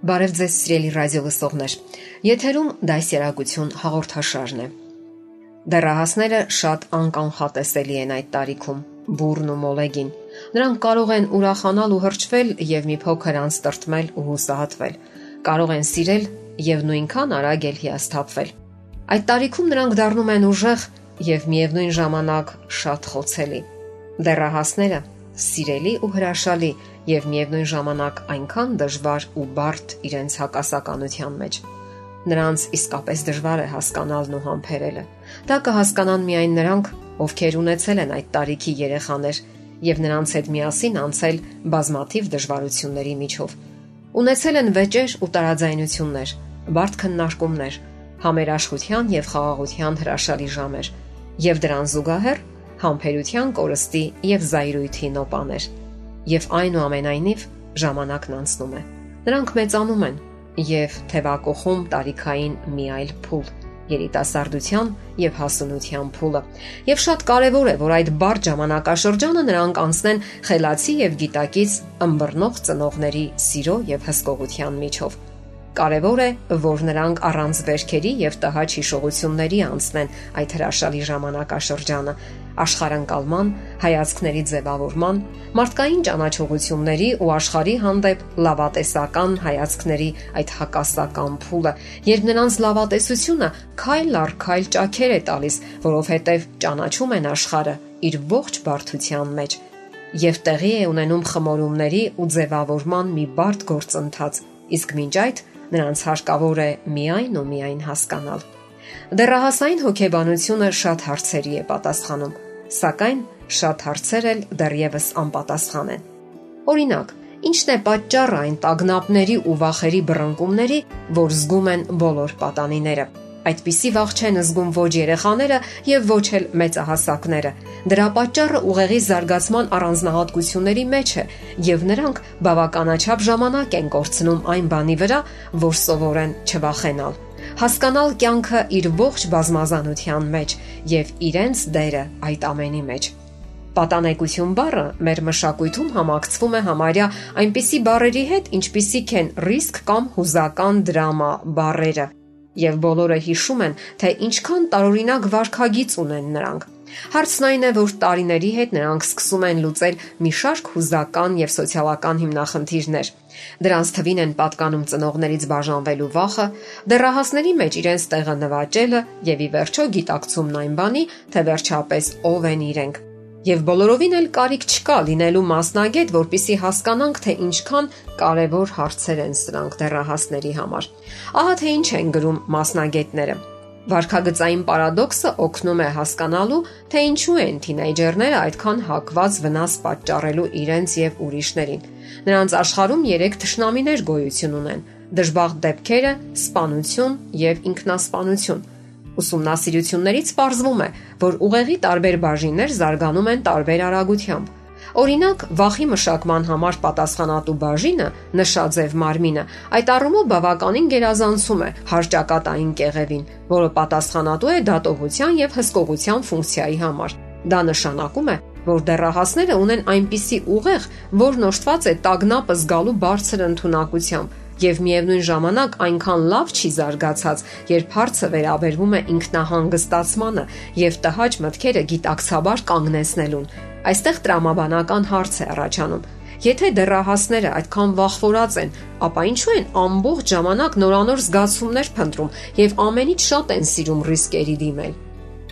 Բարև ձեզ, սիրելի ռադիո լսողներ։ Եթերում դասերակցություն հաղորդաշարն է։ Դեռահասները շատ անկանխատեսելի են այդ տարիքում՝ բուրն ու մոլեգին։ Նրանք կարող են ուրախանալ ու հրճվել եւ մի փոքր անց տրտմել ու հուսահատվել։ Կարող են սիրել եւ նույնքան արագ էլ հիասթափվել։ Այդ տարիքում նրանք դառնում են ուժեղ եւ միևնույն ժամանակ շատ խոցելի։ Դեռահասները սիրելի ու հրաշալի եւ միևնույն ժամանակ այնքան դժվար ու բարդ իրենց հակասականության մեջ։ Նրանց իսկապես դժվար է հասկանալն ու համբերելը։ Դա կհասկանան միայն նրանք, ովքեր ունեցել են այդ տարիքի երեխաներ եւ նրանց հետ միասին անցել բազմաթիվ դժվարությունների միջով։ Ունեցել են վեճեր ու տարաձայնություններ, բարդ քննարկումներ, համերաշխության եւ խաղաղության հրաշալի ժամեր եւ դրան զուգահեռ համբերության կորստի եւ զայրույթի նոպաներ եւ այնուամենայնիվ ժամանակն անցնում է։ Նրանք մեծանում են եւ թևակողում տարիքային մի այլ փուլ երիտասարդության եւ հասունության փուլը։ Եվ շատ կարեւոր է, որ այդ բարդ ժամանակաշրջանը նրանք անցնեն խելացի եւ գիտակից ըմբռնող ծնողների սիրո եւ հսկողության միջով Կարևոր է, որ նրանք առանց վերքերի եւ տհաճ հիշողությունների անցնեն այդ հրաշալի ժամանակաշրջանը, աշխարհանկալման, հայացքների ձևավորման, մարդկային ճանաչողությունների ու աշխարհի հանդեպ լավատեսական հայացքների այդ հակասական փուլը, երբ նրանց լավատեսությունը քայլ առ քայլ ճաքեր է տալիս, որովհետև ճանաչում են աշխարհը իր ողջ բարդության մեջ եւ տեղի է ունենում խմորումների ու ձևավորման մի բարդ գործընթաց իսկ մինչ այդ նրանց հարկավոր է միայն ու միայն հասկանալ։ Դեռահասային հոգեբանությունը շատ հարցերի է պատասխանում, սակայն շատ հարցեր էլ դեռևս անպատասխան են։ Օրինակ, ինչն է պատճառը այն տագնապների ու վախերի բռնկումների, որ զգում են բոլոր պատանիները։ Այդպիսի վախ չեն զգում ոչ երեխաները եւ ոչ էլ մեծահասակները։ Դրա պատճառը ուղեղի զարգացման առանձնահատկությունների մեջ է եւ նրանք բավականաչափ ժամանակ են կորցնում այն բանի վրա, որ սովոր են չվախենալ հասկանալ կյանքը իր ողջ բազմազանության մեջ եւ իրենց դերը այդ ամենի մեջ։ Պատանեկություն բառը մեր մշակույթում համակցվում է համարյա այնպիսի բառերի հետ, ինչպիսիք են ռիսկ կամ հուզական դրամա բառերը, եւ բոլորը հիշում են, թե ինչքան տարօրինակ վարքագիծ ունեն նրանք։ Հարցն այն է, որ տարիների հետ նրանք սկսում են լուծել մի շարք հուզական եւ սոցիալական հիմնախնդիրներ։ Դրանց թվին են պատկանում ծնողներից բաժանվելու վախը, դեռահասների մեջ իրենց տեղը նվաճելը եւ ի վերջո գիտակցումն այն բանի, թե վերջապես ով են իրենք Եվ բոլորովին էլ կարիք չկա լինելու մասնագետ, որpիսի հասկանանք, թե ինչքան կարևոր հարցեր են սրանք դեռահասների համար։ Ահա թե ինչ են գրում մասնագետները։ Վարքագծային պարադոքսը օգնում է հասկանալու, թե ինչու են թինեյջերները այդքան հակված վնաս պատճառելու իրենց եւ ուրիշներին։ Նրանց աշխարհում 3 ճշնամիներ գոյություն ունեն՝ դժբախտ դեպքերը, սպանություն եւ ինքնասպանություն Ուսումնասիրություններից ողջվում է, որ ուղեղի տարբեր բաժիններ զարգանում են տարբեր արագությամբ։ Օրինակ, վախի մշակման համար պատասխանատու բաժինը նշաձև մարմինը այդ առումով բավականին գերազանցում է հարճակատային կեղևին, որը պատասխանատու է դատողության եւ հսկողության ֆունկցիայի համար։ Դա նշանակում է, որ դեռահասները ունեն այնպիսի ուղեղ, որն օժտված է տագնապը զգալու բարձր ընտունակությամբ եւ միևնույն ժամանակ այնքան լավ չի զարգացած, երբ հարցը վերաբերվում է ինքնահանգստացմանը եւ տհաճ մտքերը գիտակցաբար կանգնեցնելուն։ Այստեղ տրամաբանական հարց է առաջանում։ Եթե դեռահասները այդքան վախվորած են, ապա ինչու են ամբողջ ժամանակ նորանոր զգացումներ փնտրում եւ ամենից շատ են սիրում ռիսկերի դիմել։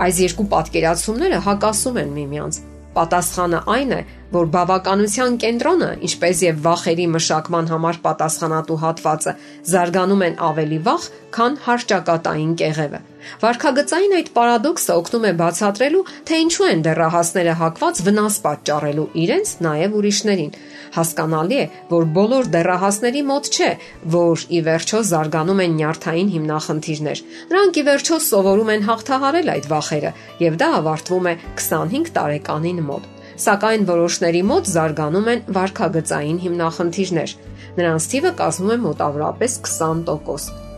Այս երկու պատկերացումները հակասում են միմյանց։ Պատասխանը այն է, որ բավականության կենտրոնը, ինչպես եւ վախերի մշակման համար պատասխանատու հատվածը, զարգանում են ավելի վաղ, քան հարճակատային կեղևը։ Վարքագծային այդ պարադոքսը օգնում է բացատրելու, թե ինչու են դեռահասները հակված վնաս պատճառելու իրենց, նաև ուրիշներին։ Հասկանալի է, որ բոլոր դեռահասների մոտ չէ, որ ի վերջո զարգանում են նյարդային հիմնախնդիրներ։ Նրանք ի վերջո սովորում են հաղթահարել այդ վախերը, եւ դա ավարտվում է 25 տարեկանին մոտ սակայն որոշների մոտ զարգանում են վարքագծային հիմնախնդիրներ։ Նրանց թիվը կազմում է մոտավորապես 20%։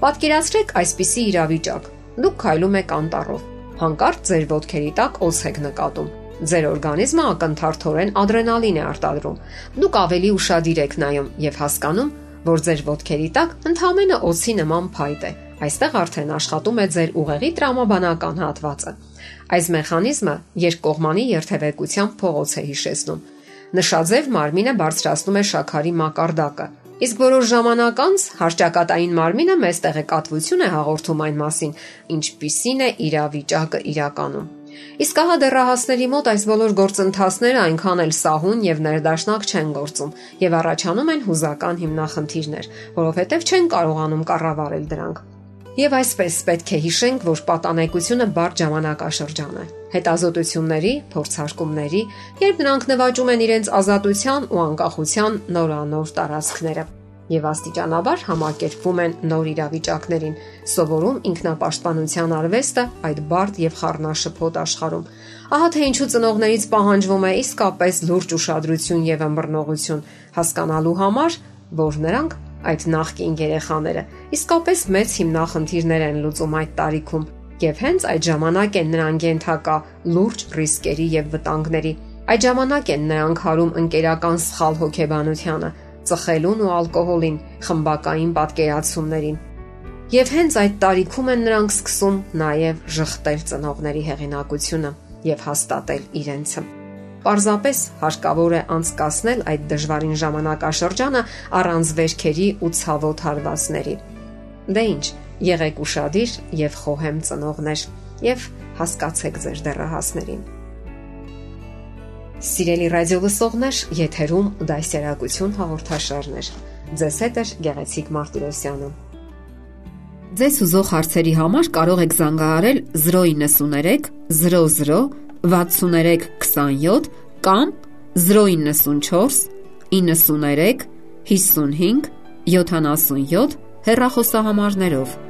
Պատկերացրեք այսպիսի իրավիճակ. Դուք քայլում եք անտառով։ Հանկարծ ձեր ոտքերի տակ օս եք նկատում։ Ձեր օրգանիզմը ակնթարթորեն ադրենալին է արտադրում։ Դուք ավելի ուրախadir եք նայում եւ հասկանում, որ ձեր ոտքերի տակ ընդհանրապես օսի նման փայտ է։ Այստեղ արդեն աշխատում է ձեր ուղեղի տրամաբանական հատվածը։ Այս մեխանիզմը երկկողմանի երթևեկությամբ փողոց է հիշեցնում։ Նշաձև մարմինը բարձրացնում է շաքարի մակարդակը, իսկ որոշ ժամանակ անց հարճակատային մարմինը մեծ տեղեկատվություն է հաղորդում այն մասին, ինչպիսին է իրավիճակը իրականում։ Իսկ ահա դեռահասների մոտ այս բոլոր գործընթացները այնքան էլ սահուն եւ ներդաշնակ չեն գործում եւ առաջանում են հուզական հիմնախնդիրներ, որովհետեւ չեն կարողանում կառավարել դրանք։ Եվ այսպես պետք է հիշենք, որ պատանեկությունը բարդ ժամանակաշրջան է։ Հետազոտությունների, փորձարկումների, երբ նրանք նվաճում են իրենց ազատության ու անկախության նորանոր տարածքները եւ աստիճանաբար համակերպվում են նոր իրավիճակներին, սովորում ինքնապաշտպանության արվեստը այդ բարդ եւ խառնաշփոթ աշխարհում։ Ահա թե ինչու ծնողներից պահանջվում է իսկապես լուրջ ուշադրություն եւ ըմբռնողություն հասկանալու համար, որ նրանք այդ նախկին երեխաները իսկապես մեծ հիմնախնդիրներ են լուծում այդ տարիքում եւ հենց այդ ժամանակ են նրանք ենթակա լուրջ ռիսկերի եւ վտանգների։ Այդ ժամանակ են նրանք հարում ընկերական սխալ հոգեբանությանը, ծխելուն ու ալկոհոլին, խմբակային պատկերացումներին։ Եվ հենց այդ տարիքում են նրանք սկսում նաև շղթել ծնողների հեղինակությունը եւ հաստատել իրենցը։ Պարզապես հարկավոր է անցկасնել այդ դժվարին ժամանակաշրջանը առանց վերքերի ու ցավոտ հարվածների։ Դե ի՞նչ, եղեք ուրախadir եւ խոհեմ ծնողներ եւ հասկացեք ձեր դեռահասներին։ Սիրելի ռադիոլսողներ, եթերում դասերակցություն հաղորդաշարներ։ Ձեզ հետ է Գեղեցիկ Մարտիրոսյանը։ Ձեզ ուզող հարցերի համար կարող եք զանգահարել 093 00 6327 կամ 094 93 55 77 հեռախոսահամարներով